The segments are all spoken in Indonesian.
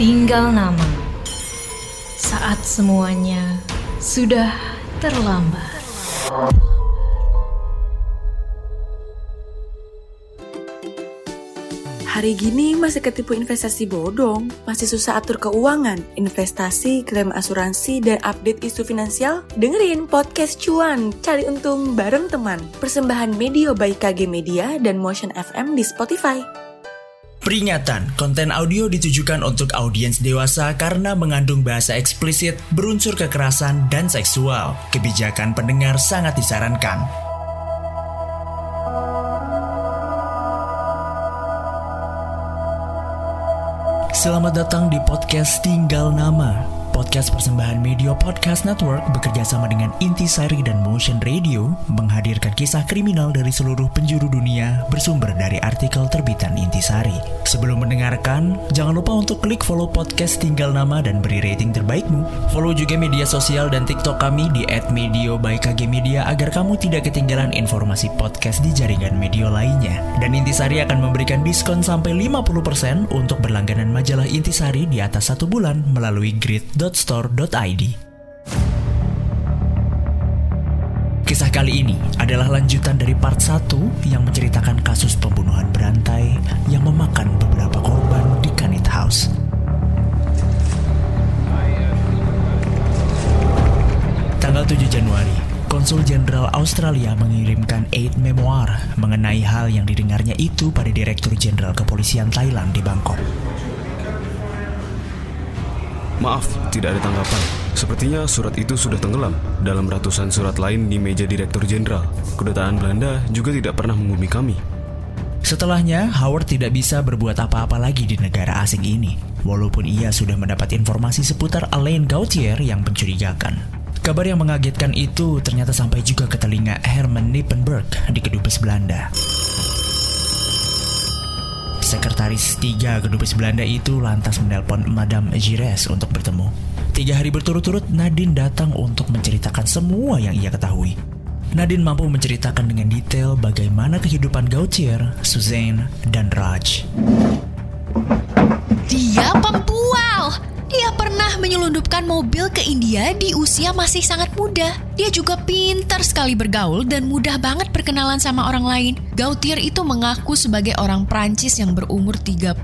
Tinggal nama. Saat semuanya sudah terlambat. Hari gini masih ketipu investasi bodong, masih susah atur keuangan, investasi, klaim asuransi, dan update isu finansial? Dengerin podcast cuan, cari untung bareng teman. Persembahan Media by KG Media dan Motion FM di Spotify. Peringatan, konten audio ditujukan untuk audiens dewasa karena mengandung bahasa eksplisit, berunsur kekerasan, dan seksual. Kebijakan pendengar sangat disarankan. Selamat datang di podcast Tinggal Nama. Podcast persembahan Media Podcast Network bekerja sama dengan Intisari dan Motion Radio menghadirkan kisah kriminal dari seluruh penjuru dunia bersumber dari artikel terbitan Intisari. Sebelum mendengarkan, jangan lupa untuk klik follow podcast Tinggal Nama dan beri rating terbaikmu. Follow juga media sosial dan TikTok kami di @medio by KG Media agar kamu tidak ketinggalan informasi podcast di jaringan media lainnya. Dan Intisari akan memberikan diskon sampai 50% untuk berlangganan majalah Intisari di atas satu bulan melalui grid Kisah kali ini adalah lanjutan dari part 1 yang menceritakan kasus pembunuhan berantai yang memakan beberapa korban di Kanit House. Tanggal 7 Januari, Konsul Jenderal Australia mengirimkan eight memoir mengenai hal yang didengarnya itu pada Direktur Jenderal Kepolisian Thailand di Bangkok. Maaf, tidak ada tanggapan. Sepertinya surat itu sudah tenggelam dalam ratusan surat lain di meja Direktur Jenderal. Kedutaan Belanda juga tidak pernah menghubungi kami. Setelahnya, Howard tidak bisa berbuat apa-apa lagi di negara asing ini, walaupun ia sudah mendapat informasi seputar Alain Gautier yang mencurigakan. Kabar yang mengagetkan itu ternyata sampai juga ke telinga Herman Nippenberg di Kedubes Belanda. Sekretaris tiga kedubes Belanda itu lantas menelpon Madame Gires untuk bertemu. Tiga hari berturut-turut, Nadine datang untuk menceritakan semua yang ia ketahui. Nadine mampu menceritakan dengan detail bagaimana kehidupan Gautier, Suzanne, dan Raj. Dia pembual! Dia pernah menyelundupkan mobil ke India di usia masih sangat muda. Dia juga pintar sekali bergaul dan mudah banget perkenalan sama orang lain. Gautier itu mengaku sebagai orang Prancis yang berumur 31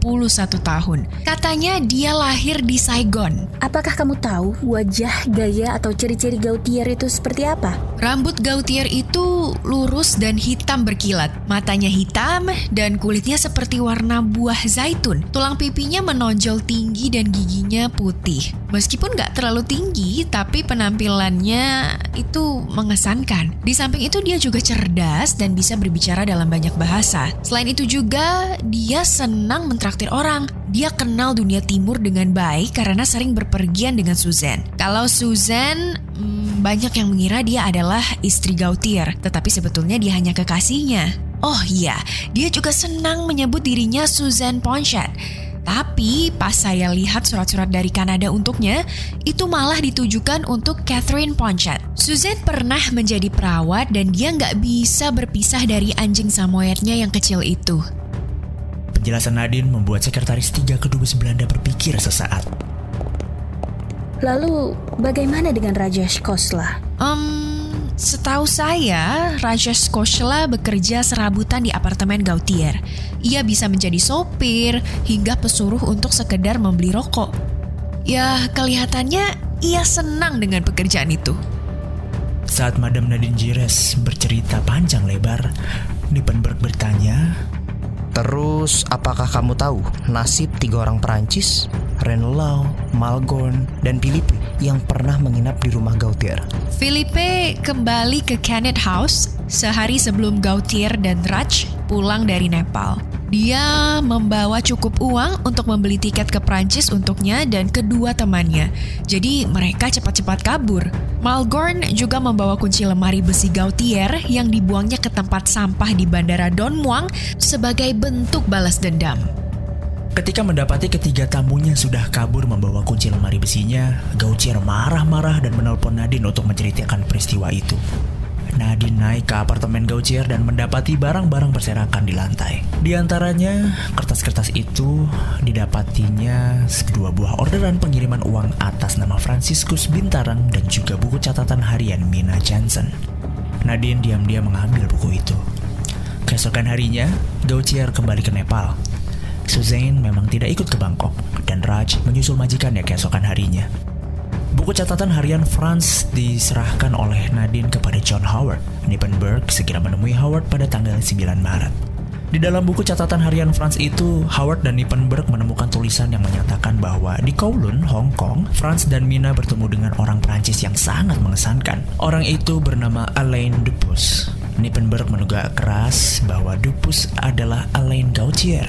tahun. Katanya dia lahir di Saigon. Apakah kamu tahu wajah, gaya, atau ciri-ciri Gautier itu seperti apa? Rambut Gautier itu lurus dan hitam berkilat. Matanya hitam dan kulitnya seperti warna buah zaitun. Tulang pipinya menonjol tinggi dan giginya putih. Meskipun nggak terlalu tinggi, tapi penampilannya itu mengesankan. Di samping itu dia juga cerdas dan bisa berbicara dalam banyak bahasa. Selain itu juga dia senang mentraktir orang. Dia kenal dunia timur dengan baik karena sering berpergian dengan Suzanne. Kalau Suzanne hmm, banyak yang mengira dia adalah istri Gautier, tetapi sebetulnya dia hanya kekasihnya. Oh iya, dia juga senang menyebut dirinya Suzanne Ponchat. Tapi pas saya lihat surat-surat dari Kanada untuknya, itu malah ditujukan untuk Catherine Ponchat. Suzanne pernah menjadi perawat dan dia nggak bisa berpisah dari anjing samoyednya yang kecil itu. Penjelasan Nadine membuat sekretaris tiga kedubes Belanda berpikir sesaat. Lalu, bagaimana dengan Raja Skosla? Um, setahu saya, Raja Skosla bekerja serabutan di apartemen Gautier. Ia bisa menjadi sopir hingga pesuruh untuk sekedar membeli rokok. Ya, kelihatannya ia senang dengan pekerjaan itu. Saat Madame Nadine Gires bercerita panjang lebar, Nippenberg bertanya, Terus, apakah kamu tahu nasib tiga orang Perancis, Renlau, Malgorn, dan Philippe yang pernah menginap di rumah Gautier? Philippe kembali ke Kenneth House sehari sebelum Gautier dan Raj pulang dari Nepal. Dia membawa cukup uang untuk membeli tiket ke Prancis untuknya dan kedua temannya. Jadi mereka cepat-cepat kabur. Malgorn juga membawa kunci lemari besi Gautier yang dibuangnya ke tempat sampah di bandara Don Muang sebagai bentuk balas dendam. Ketika mendapati ketiga tamunya sudah kabur membawa kunci lemari besinya, Gautier marah-marah dan menelpon Nadine untuk menceritakan peristiwa itu. Nadine naik ke apartemen Gautier dan mendapati barang-barang berserakan di lantai. Di antaranya, kertas-kertas itu didapatinya dua buah orderan pengiriman uang atas nama Franciscus Bintarang dan juga buku catatan harian Mina Johnson. Nadine diam-diam mengambil buku itu. Keesokan harinya, Gautier kembali ke Nepal. Suzanne memang tidak ikut ke Bangkok, dan Raj menyusul majikannya keesokan harinya. Buku catatan harian Franz diserahkan oleh Nadine kepada John Howard. Nippenberg segera menemui Howard pada tanggal 9 Maret. Di dalam buku catatan harian Franz itu, Howard dan Nippenberg menemukan tulisan yang menyatakan bahwa di Kowloon, Hong Kong, Franz dan Mina bertemu dengan orang Prancis yang sangat mengesankan. Orang itu bernama Alain Dupus. Nippenberg menduga keras bahwa Dupus adalah Alain Gautier,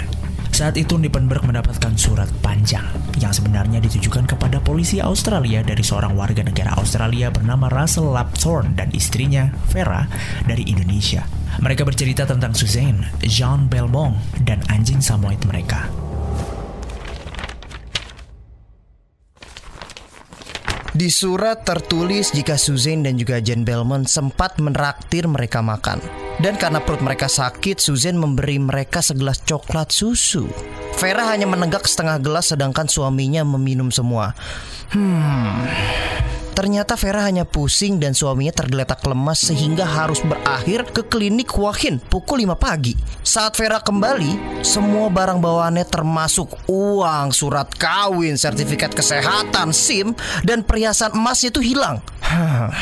saat itu Nippenberg mendapatkan surat panjang yang sebenarnya ditujukan kepada polisi Australia dari seorang warga negara Australia bernama Russell Lapthorne dan istrinya Vera dari Indonesia. Mereka bercerita tentang Suzanne, Jean Belmont, dan anjing Samoyed mereka. Di surat tertulis jika Suzanne dan juga Jane Belmont sempat menraktir mereka makan. Dan karena perut mereka sakit, Suzanne memberi mereka segelas coklat susu. Vera hanya menenggak setengah gelas sedangkan suaminya meminum semua. Hmm. Ternyata Vera hanya pusing dan suaminya tergeletak lemas sehingga harus berakhir ke klinik Wahin pukul 5 pagi. Saat Vera kembali, semua barang bawaannya termasuk uang, surat kawin, sertifikat kesehatan, SIM, dan perhiasan emas itu hilang.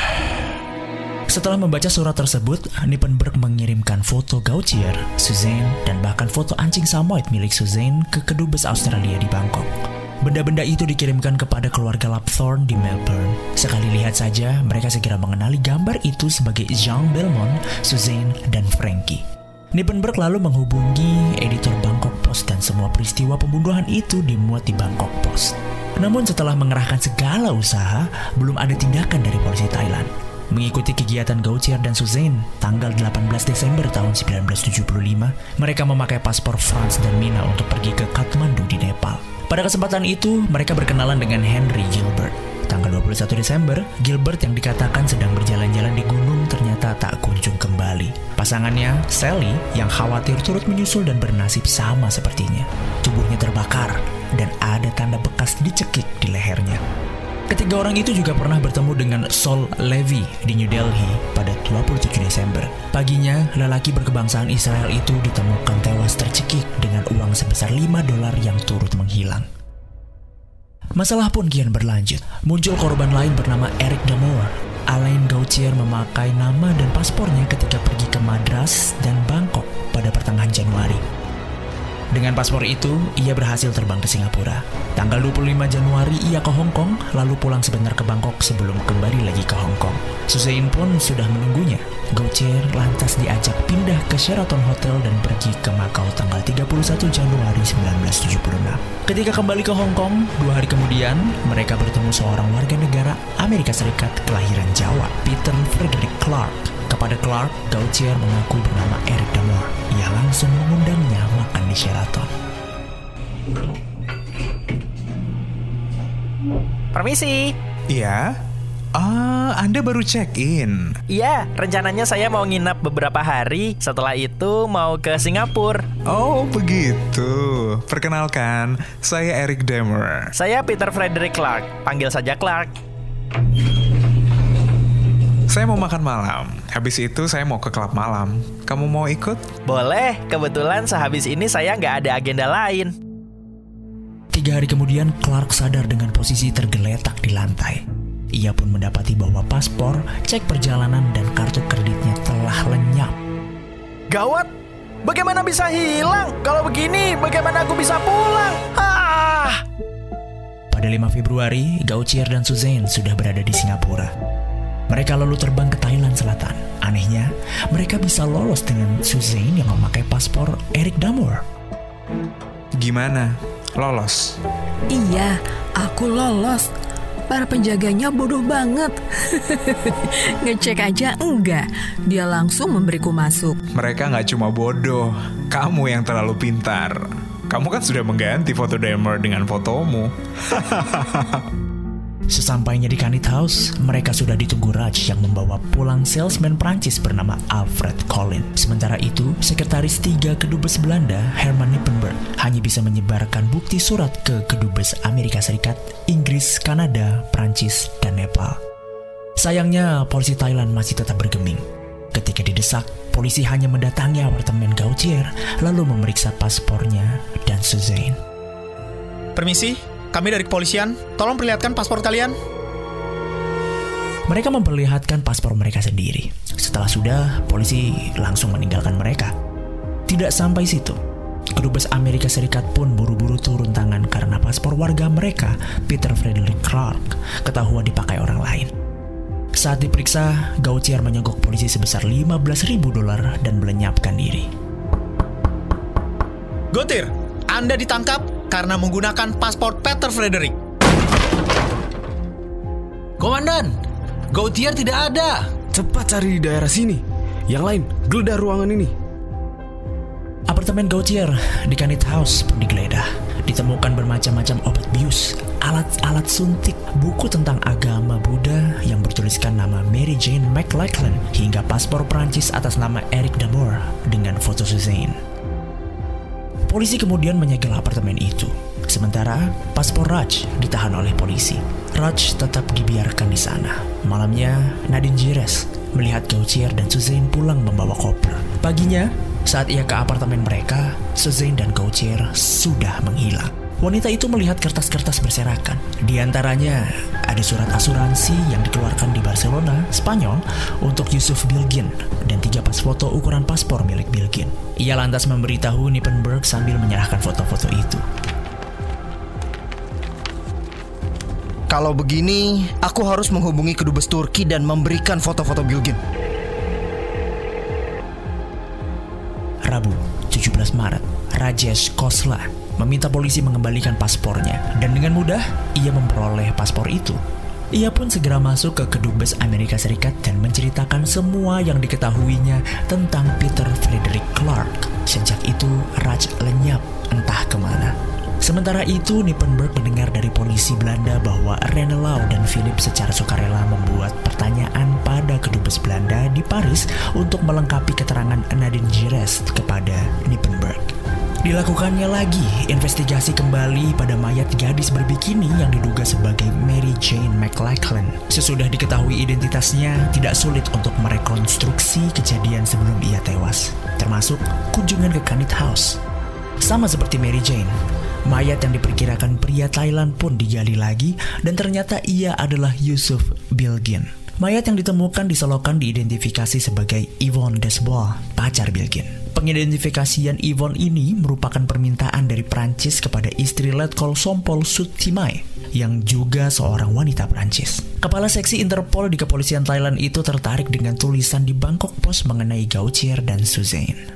Setelah membaca surat tersebut, Nippenberg mengirimkan foto Gautier, Suzanne, dan bahkan foto anjing Samoyed milik Suzanne ke kedubes Australia di Bangkok. Benda-benda itu dikirimkan kepada keluarga Lapthorne di Melbourne. Sekali lihat saja, mereka segera mengenali gambar itu sebagai Jean Belmont, Suzanne, dan Frankie. Nippenberg lalu menghubungi editor Bangkok Post dan semua peristiwa pembunuhan itu dimuat di Bangkok Post. Namun setelah mengerahkan segala usaha, belum ada tindakan dari polisi Thailand. Mengikuti kegiatan Gautier dan Suzanne, tanggal 18 Desember tahun 1975, mereka memakai paspor Franz dan Mina untuk pergi ke Kathmandu di Nepal. Pada kesempatan itu, mereka berkenalan dengan Henry Gilbert. Tanggal 21 Desember, Gilbert yang dikatakan sedang berjalan-jalan di gunung ternyata tak kunjung kembali. Pasangannya, Sally, yang khawatir turut menyusul dan bernasib sama sepertinya. Tubuhnya terbakar dan ada tanda bekas dicekik di lehernya. Ketiga orang itu juga pernah bertemu dengan Sol Levy di New Delhi pada 27 Desember. Paginya, lelaki berkebangsaan Israel itu ditemukan tewas tercekik dengan uang sebesar 5 dolar yang turut menghilang. Masalah pun kian berlanjut. Muncul korban lain bernama Eric Damore. Alain Gautier memakai nama dan paspornya ketika pergi ke Madras dan Bangkok pada pertengahan Januari. Dengan paspor itu, ia berhasil terbang ke Singapura. Tanggal 25 Januari ia ke Hong Kong, lalu pulang sebentar ke Bangkok sebelum kembali lagi ke Hong Kong. Suzanne pun sudah menunggunya. Gautier lantas diajak pindah ke Sheraton Hotel dan pergi ke Macau tanggal 31 Januari 1976. Ketika kembali ke Hong Kong, dua hari kemudian, mereka bertemu seorang warga negara Amerika Serikat kelahiran Jawa, Peter Frederick Clark. Kepada Clark, Gautier mengaku bernama Eric Damore. Ia langsung mengundangnya di Sheraton. Permisi. Iya. Ah, Anda baru check-in. Iya, rencananya saya mau nginap beberapa hari. Setelah itu mau ke Singapura. Oh, begitu. Perkenalkan, saya Eric Demer. Saya Peter Frederick Clark. Panggil saja Clark. Saya mau makan malam. Habis itu saya mau ke klub malam. Kamu mau ikut? Boleh, kebetulan sehabis ini saya nggak ada agenda lain. Tiga hari kemudian, Clark sadar dengan posisi tergeletak di lantai. Ia pun mendapati bahwa paspor, cek perjalanan, dan kartu kreditnya telah lenyap. Gawat! Bagaimana bisa hilang? Kalau begini, bagaimana aku bisa pulang? Ah! Pada 5 Februari, Gautier dan Suzanne sudah berada di Singapura. Mereka lalu terbang ke Thailand Selatan. Anehnya, mereka bisa lolos dengan Suzanne yang memakai paspor Eric Damore. Gimana? Lolos? Iya, aku lolos. Para penjaganya bodoh banget. Ngecek aja enggak. Dia langsung memberiku masuk. Mereka nggak cuma bodoh, kamu yang terlalu pintar. Kamu kan sudah mengganti foto Demer dengan fotomu. Sesampainya di Kanit House, mereka sudah ditunggu Raj yang membawa pulang salesman Prancis bernama Alfred Collin. Sementara itu, sekretaris tiga kedubes Belanda, Herman Nippenberg, hanya bisa menyebarkan bukti surat ke kedubes Amerika Serikat, Inggris, Kanada, Prancis, dan Nepal. Sayangnya, polisi Thailand masih tetap bergeming. Ketika didesak, polisi hanya mendatangi apartemen Gautier, lalu memeriksa paspornya dan Suzanne. Permisi, kami dari kepolisian. Tolong perlihatkan paspor kalian. Mereka memperlihatkan paspor mereka sendiri. Setelah sudah, polisi langsung meninggalkan mereka. Tidak sampai situ. Kedubes Amerika Serikat pun buru-buru turun tangan karena paspor warga mereka, Peter Frederick Clark, ketahuan dipakai orang lain. Saat diperiksa, Gautier menyogok polisi sebesar 15 ribu dolar dan melenyapkan diri. Gotir, Anda ditangkap karena menggunakan paspor Peter Frederick. Komandan, Gautier tidak ada. Cepat cari di daerah sini. Yang lain, geledah ruangan ini. Apartemen Gautier di Kanit House pun digeledah. Ditemukan bermacam-macam obat bius, alat-alat suntik, buku tentang agama Buddha yang bertuliskan nama Mary Jane McLachlan, hingga paspor Prancis atas nama Eric Damore dengan foto Suzanne. Polisi kemudian menyegel apartemen itu. Sementara paspor Raj ditahan oleh polisi. Raj tetap dibiarkan di sana. Malamnya, Nadine Jires melihat Gautier dan Suzanne pulang membawa koper. Paginya, saat ia ke apartemen mereka, Suzanne dan Gautier sudah menghilang. Wanita itu melihat kertas-kertas berserakan. Di antaranya ada surat asuransi yang dikeluarkan di Barcelona, Spanyol, untuk Yusuf Bilgin dan tiga pas foto ukuran paspor milik Bilgin. Ia lantas memberitahu Nippenberg sambil menyerahkan foto-foto itu. Kalau begini, aku harus menghubungi kedubes Turki dan memberikan foto-foto Bilgin. Rabu, 17 Maret, Rajesh Kosla meminta polisi mengembalikan paspornya dan dengan mudah ia memperoleh paspor itu. Ia pun segera masuk ke kedubes Amerika Serikat dan menceritakan semua yang diketahuinya tentang Peter Frederick Clark. Sejak itu, Raj lenyap entah ke mana. Sementara itu, Nippenberg mendengar dari polisi Belanda bahwa Renelau dan Philip secara sukarela membuat pertanyaan pada kedubes Belanda di Paris untuk melengkapi keterangan Nadine Gires kepada Nippenberg. Dilakukannya lagi investigasi kembali pada mayat gadis berbikini yang diduga sebagai Mary Jane McLachlan. Sesudah diketahui identitasnya, tidak sulit untuk merekonstruksi kejadian sebelum ia tewas, termasuk kunjungan ke Kanit House. Sama seperti Mary Jane, mayat yang diperkirakan pria Thailand pun digali lagi dan ternyata ia adalah Yusuf Bilgin. Mayat yang ditemukan disolokan diidentifikasi sebagai Yvonne Desbois, pacar Bilgin. Pengidentifikasian Yvonne ini merupakan permintaan dari Prancis kepada istri Letkol Sompol Sutimai yang juga seorang wanita Prancis. Kepala seksi Interpol di kepolisian Thailand itu tertarik dengan tulisan di Bangkok Post mengenai Gautier dan Suzanne.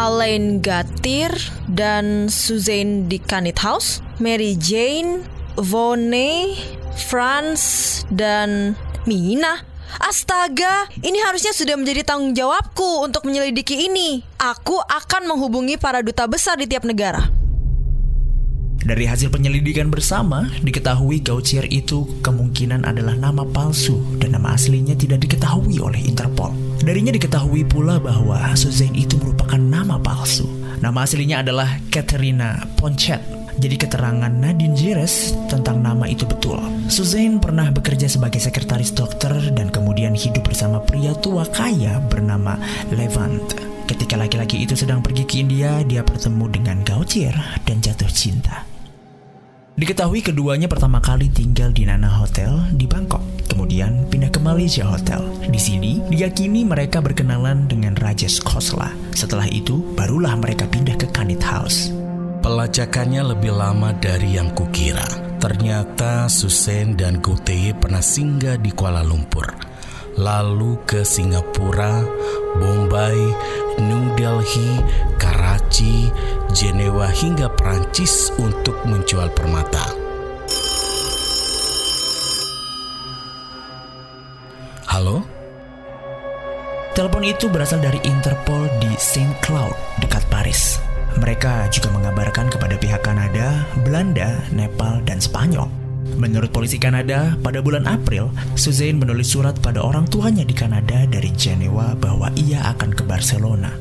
Alain Gatir dan Suzanne di Kanit House, Mary Jane, Vone, Franz, dan Mina. Astaga, ini harusnya sudah menjadi tanggung jawabku untuk menyelidiki ini. Aku akan menghubungi para duta besar di tiap negara. Dari hasil penyelidikan bersama, diketahui Gautier itu kemungkinan adalah nama palsu dan nama aslinya tidak diketahui oleh Interpol. Darinya diketahui pula bahwa Suzanne itu merupakan nama palsu. Nama aslinya adalah Katerina Ponchet jadi keterangan Nadine Jires tentang nama itu betul. Suzanne pernah bekerja sebagai sekretaris dokter dan kemudian hidup bersama pria tua kaya bernama Levant. Ketika laki-laki itu sedang pergi ke India, dia bertemu dengan Gautier dan jatuh cinta. Diketahui keduanya pertama kali tinggal di Nana Hotel di Bangkok, kemudian pindah ke Malaysia Hotel. Di sini, diyakini mereka berkenalan dengan Rajesh Khosla. Setelah itu, barulah mereka pindah ke Kanit House. Pelacakannya lebih lama dari yang kukira. Ternyata Susen dan Goteye pernah singgah di Kuala Lumpur, lalu ke Singapura, Bombay, New Delhi, Karachi, Jenewa hingga Prancis untuk menjual permata. Halo? Telepon itu berasal dari Interpol di Saint Cloud, dekat Paris. Mereka juga mengabarkan kepada pihak Kanada, Belanda, Nepal, dan Spanyol. Menurut polisi Kanada, pada bulan April, Suzanne menulis surat pada orang tuanya di Kanada dari Jenewa bahwa ia akan ke Barcelona.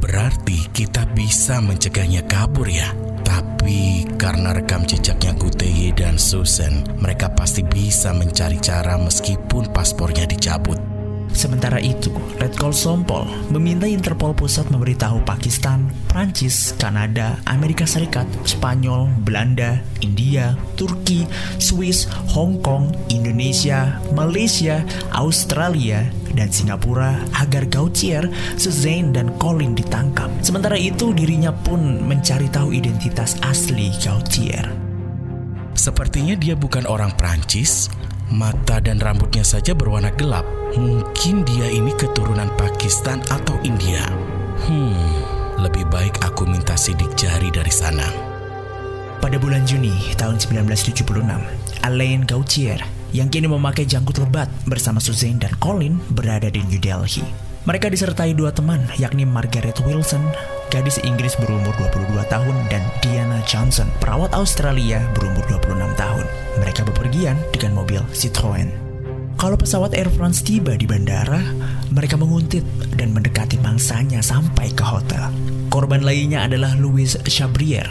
Berarti kita bisa mencegahnya kabur ya. Tapi karena rekam jejaknya Guteye dan Susan, mereka pasti bisa mencari cara meskipun paspornya dicabut. Sementara itu, Red Call Sompol meminta Interpol Pusat memberitahu Pakistan, Prancis, Kanada, Amerika Serikat, Spanyol, Belanda, India, Turki, Swiss, Hong Kong, Indonesia, Malaysia, Australia, dan Singapura agar Gautier, Suzanne, dan Colin ditangkap. Sementara itu, dirinya pun mencari tahu identitas asli Gautier. Sepertinya dia bukan orang Prancis, mata dan rambutnya saja berwarna gelap. Mungkin dia ini keturunan Pakistan atau India. Hmm, lebih baik aku minta sidik jari dari sana. Pada bulan Juni tahun 1976, Alain Gautier yang kini memakai janggut lebat bersama Suzanne dan Colin berada di New Delhi. Mereka disertai dua teman, yakni Margaret Wilson, gadis Inggris berumur 22 tahun, dan Diana Johnson, perawat Australia berumur 26 tahun. Mereka bepergian dengan mobil Citroen. Kalau pesawat Air France tiba di bandara, mereka menguntit dan mendekati mangsanya sampai ke hotel. Korban lainnya adalah Louis Chabrier,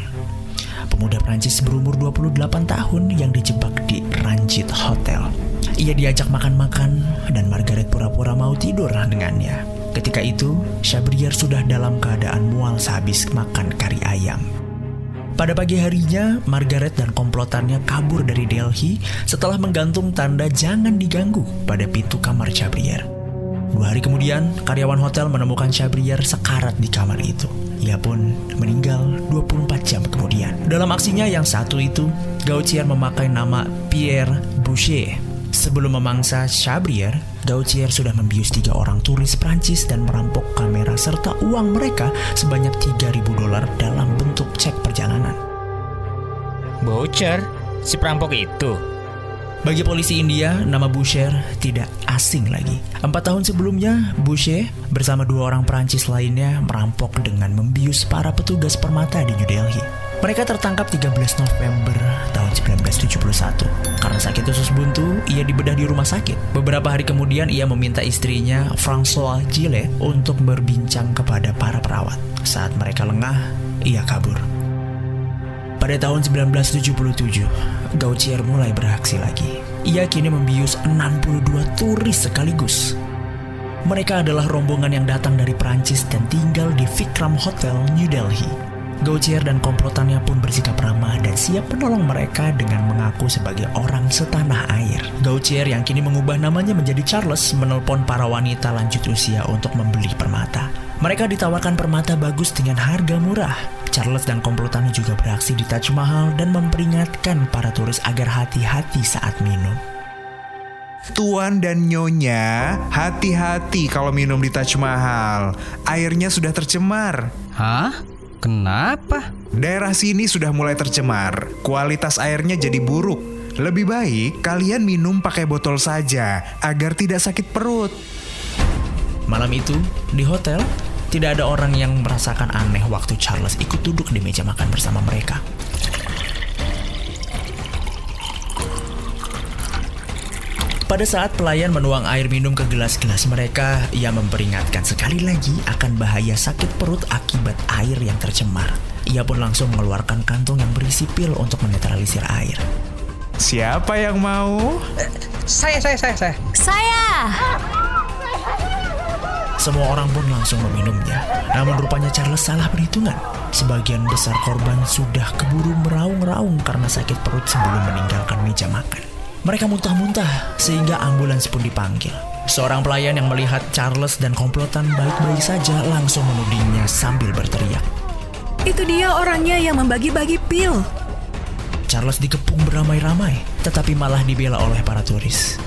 pemuda Prancis berumur 28 tahun yang dijebak di Ranjit Hotel. Ia diajak makan-makan dan Margaret pura-pura mau tidur dengannya. Ketika itu, Chabrier sudah dalam keadaan mual sehabis makan kari ayam. Pada pagi harinya, Margaret dan komplotannya kabur dari Delhi setelah menggantung tanda jangan diganggu pada pintu kamar Chabrier. Dua hari kemudian, karyawan hotel menemukan Chabrier sekarat di kamar itu. Ia pun meninggal 24 jam kemudian. Dalam aksinya yang satu itu, Gautier memakai nama Pierre Boucher. Sebelum memangsa Chabrier, Gautier sudah membius tiga orang turis Prancis dan merampok kamera serta uang mereka sebanyak 3.000 dolar dalam bentuk cek perjalanan. Boucher? Si perampok itu? Bagi polisi India, nama Boucher tidak asing lagi. Empat tahun sebelumnya, Boucher bersama dua orang Perancis lainnya merampok dengan membius para petugas permata di New Delhi. Mereka tertangkap 13 November tahun 1971. Karena sakit usus buntu, ia dibedah di rumah sakit. Beberapa hari kemudian, ia meminta istrinya, François Gillet, untuk berbincang kepada para perawat. Saat mereka lengah, ia kabur. Pada tahun 1977, Gautier mulai beraksi lagi. Ia kini membius 62 turis sekaligus. Mereka adalah rombongan yang datang dari Prancis dan tinggal di Vikram Hotel, New Delhi. Gautier dan komplotannya pun bersikap ramah dan siap menolong mereka dengan mengaku sebagai orang setanah air. Gautier yang kini mengubah namanya menjadi Charles menelpon para wanita lanjut usia untuk membeli permata. Mereka ditawarkan permata bagus dengan harga murah. Charles dan komplotannya juga beraksi di Taj Mahal dan memperingatkan para turis agar hati-hati saat minum. Tuan dan Nyonya, hati-hati kalau minum di Taj Mahal. Airnya sudah tercemar. Hah? Kenapa? Daerah sini sudah mulai tercemar. Kualitas airnya jadi buruk. Lebih baik kalian minum pakai botol saja agar tidak sakit perut. Malam itu, di hotel, tidak ada orang yang merasakan aneh waktu Charles ikut duduk di meja makan bersama mereka. Pada saat pelayan menuang air minum ke gelas-gelas mereka, ia memperingatkan sekali lagi akan bahaya sakit perut akibat air yang tercemar. Ia pun langsung mengeluarkan kantong yang berisi pil untuk menetralisir air. Siapa yang mau? Saya, saya, saya, saya. Saya! Semua orang pun langsung meminumnya. Namun rupanya Charles salah perhitungan. Sebagian besar korban sudah keburu meraung-raung karena sakit perut sebelum meninggalkan meja makan. Mereka muntah-muntah sehingga ambulans pun dipanggil. Seorang pelayan yang melihat Charles dan komplotan baik-baik saja langsung menudingnya sambil berteriak. Itu dia orangnya yang membagi-bagi pil. Charles dikepung beramai-ramai, tetapi malah dibela oleh para turis.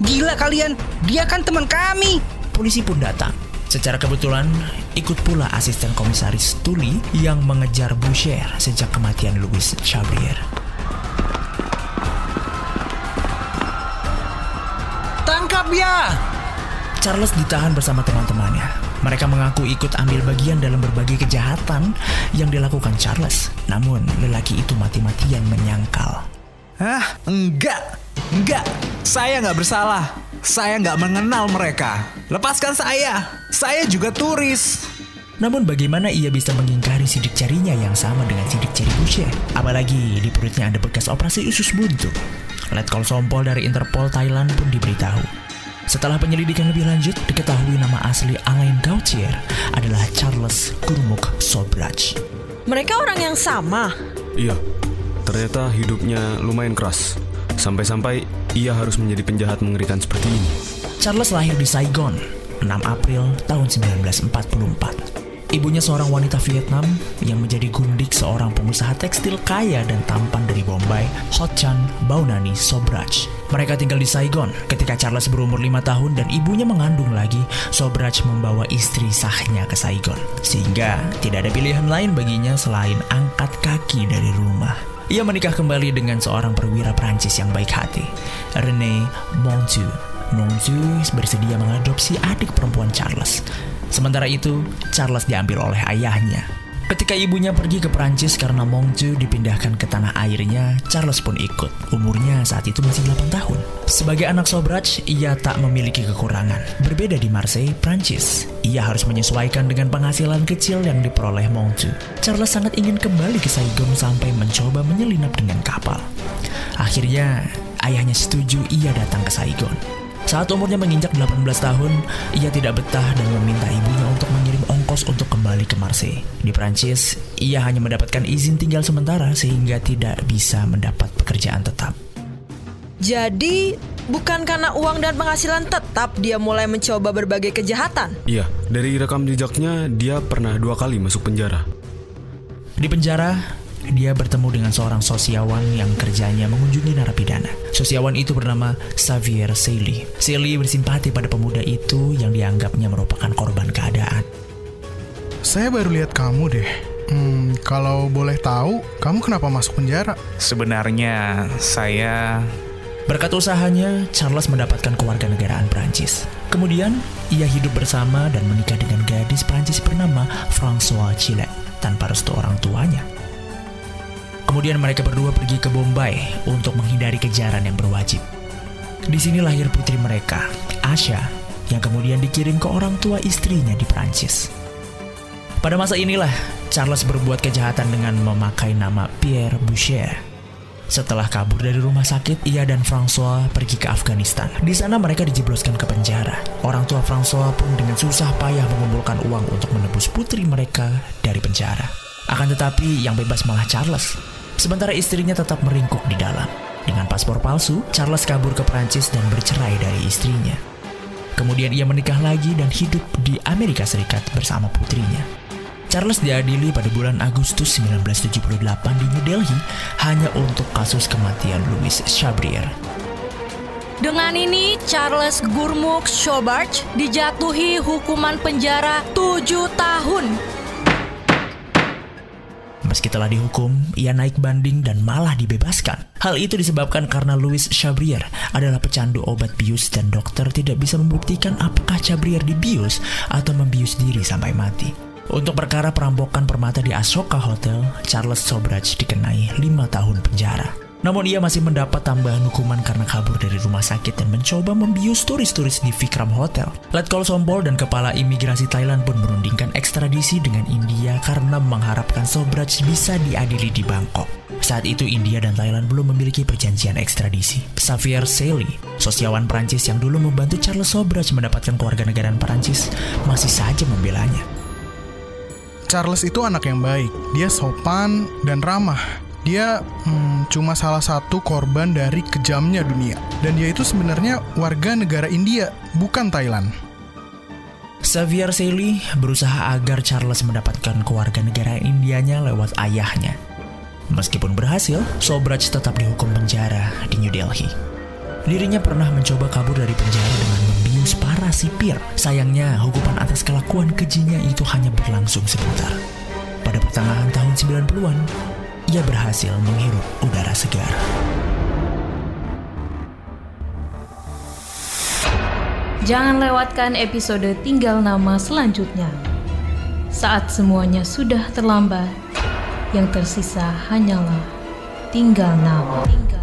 Gila kalian, dia kan teman kami. Polisi pun datang. Secara kebetulan, ikut pula asisten komisaris Tully yang mengejar Boucher sejak kematian Louis Chabrier. Ya! Charles ditahan bersama teman-temannya. Mereka mengaku ikut ambil bagian dalam berbagai kejahatan yang dilakukan Charles. Namun, lelaki itu mati-matian menyangkal. Hah? Enggak, enggak. Saya nggak bersalah. Saya nggak mengenal mereka. Lepaskan saya. Saya juga turis. Namun bagaimana ia bisa mengingkari sidik jarinya yang sama dengan sidik jari Boucher? Apalagi di perutnya ada bekas operasi usus buntu. Letkol Sompol dari Interpol Thailand pun diberitahu. Setelah penyelidikan lebih lanjut, diketahui nama asli Alain Gautier adalah Charles Gurmuk Sobrach. Mereka orang yang sama. Iya, ternyata hidupnya lumayan keras. Sampai-sampai ia harus menjadi penjahat mengerikan seperti ini. Charles lahir di Saigon, 6 April tahun 1944. Ibunya seorang wanita Vietnam yang menjadi gundik seorang pengusaha tekstil kaya dan tampan dari Bombay, Ho Chan Baunani Sobrach. Mereka tinggal di Saigon. Ketika Charles berumur lima tahun dan ibunya mengandung lagi, Sobrach membawa istri sahnya ke Saigon. Sehingga tidak ada pilihan lain baginya selain angkat kaki dari rumah. Ia menikah kembali dengan seorang perwira Prancis yang baik hati, Rene Montu. Montu bersedia mengadopsi adik perempuan Charles. Sementara itu, Charles diambil oleh ayahnya. Ketika ibunya pergi ke Prancis karena Mongju dipindahkan ke tanah airnya, Charles pun ikut. Umurnya saat itu masih 8 tahun. Sebagai anak Sobrach, ia tak memiliki kekurangan. Berbeda di Marseille, Prancis, ia harus menyesuaikan dengan penghasilan kecil yang diperoleh Mongju. Charles sangat ingin kembali ke Saigon sampai mencoba menyelinap dengan kapal. Akhirnya, ayahnya setuju ia datang ke Saigon. Saat umurnya menginjak 18 tahun, ia tidak betah dan meminta ibunya untuk mengirim ongkos untuk kembali ke Marseille. Di Prancis, ia hanya mendapatkan izin tinggal sementara sehingga tidak bisa mendapat pekerjaan tetap. Jadi, bukan karena uang dan penghasilan tetap dia mulai mencoba berbagai kejahatan. Iya, dari rekam jejaknya dia pernah dua kali masuk penjara. Di penjara, dia bertemu dengan seorang sosiawan yang kerjanya mengunjungi narapidana. Sosiawan itu bernama Xavier Sely. Sely bersimpati pada pemuda itu yang dianggapnya merupakan korban keadaan. Saya baru lihat kamu deh. Hmm, kalau boleh tahu, kamu kenapa masuk penjara? Sebenarnya saya Berkat usahanya, Charles mendapatkan kewarganegaraan Prancis. Kemudian, ia hidup bersama dan menikah dengan gadis Prancis bernama François Chile tanpa restu orang tuanya. Kemudian mereka berdua pergi ke Bombay untuk menghindari kejaran yang berwajib. Di sini lahir putri mereka, Asha, yang kemudian dikirim ke orang tua istrinya di Prancis. Pada masa inilah, Charles berbuat kejahatan dengan memakai nama Pierre Boucher. Setelah kabur dari rumah sakit, ia dan François pergi ke Afghanistan. Di sana mereka dijebloskan ke penjara. Orang tua François pun dengan susah payah mengumpulkan uang untuk menebus putri mereka dari penjara. Akan tetapi yang bebas malah Charles. Sementara istrinya tetap meringkuk di dalam. Dengan paspor palsu, Charles kabur ke Prancis dan bercerai dari istrinya. Kemudian ia menikah lagi dan hidup di Amerika Serikat bersama putrinya. Charles diadili pada bulan Agustus 1978 di New Delhi hanya untuk kasus kematian Louis Chabrier. Dengan ini, Charles Gurmuk Shobart dijatuhi hukuman penjara 7 tahun Meski telah dihukum, ia naik banding dan malah dibebaskan. Hal itu disebabkan karena Louis Chabrier adalah pecandu obat bius dan dokter tidak bisa membuktikan apakah Chabrier dibius atau membius diri sampai mati. Untuk perkara perampokan permata di Ashoka Hotel, Charles Sobrach dikenai 5 tahun penjara. Namun ia masih mendapat tambahan hukuman karena kabur dari rumah sakit dan mencoba membius turis-turis di Vikram Hotel. Letkol Sompol dan kepala imigrasi Thailand pun merundingkan ekstradisi dengan India karena mengharapkan Sobrach bisa diadili di Bangkok. Saat itu India dan Thailand belum memiliki perjanjian ekstradisi. Xavier Sely, sosiawan Prancis yang dulu membantu Charles Sobrach mendapatkan kewarganegaraan Prancis, masih saja membelanya. Charles itu anak yang baik. Dia sopan dan ramah. Dia hmm, cuma salah satu korban dari kejamnya dunia. Dan dia itu sebenarnya warga negara India, bukan Thailand. Xavier Sely berusaha agar Charles mendapatkan kewarganegaraan Indianya lewat ayahnya. Meskipun berhasil, Sobrach tetap dihukum penjara di New Delhi. Dirinya pernah mencoba kabur dari penjara dengan membius para sipir. Sayangnya, hukuman atas kelakuan kejinya itu hanya berlangsung sebentar. Pada pertengahan tahun 90-an, ia berhasil menghirup udara segar. Jangan lewatkan episode Tinggal Nama selanjutnya. Saat semuanya sudah terlambat, yang tersisa hanyalah tinggal nama. Tinggal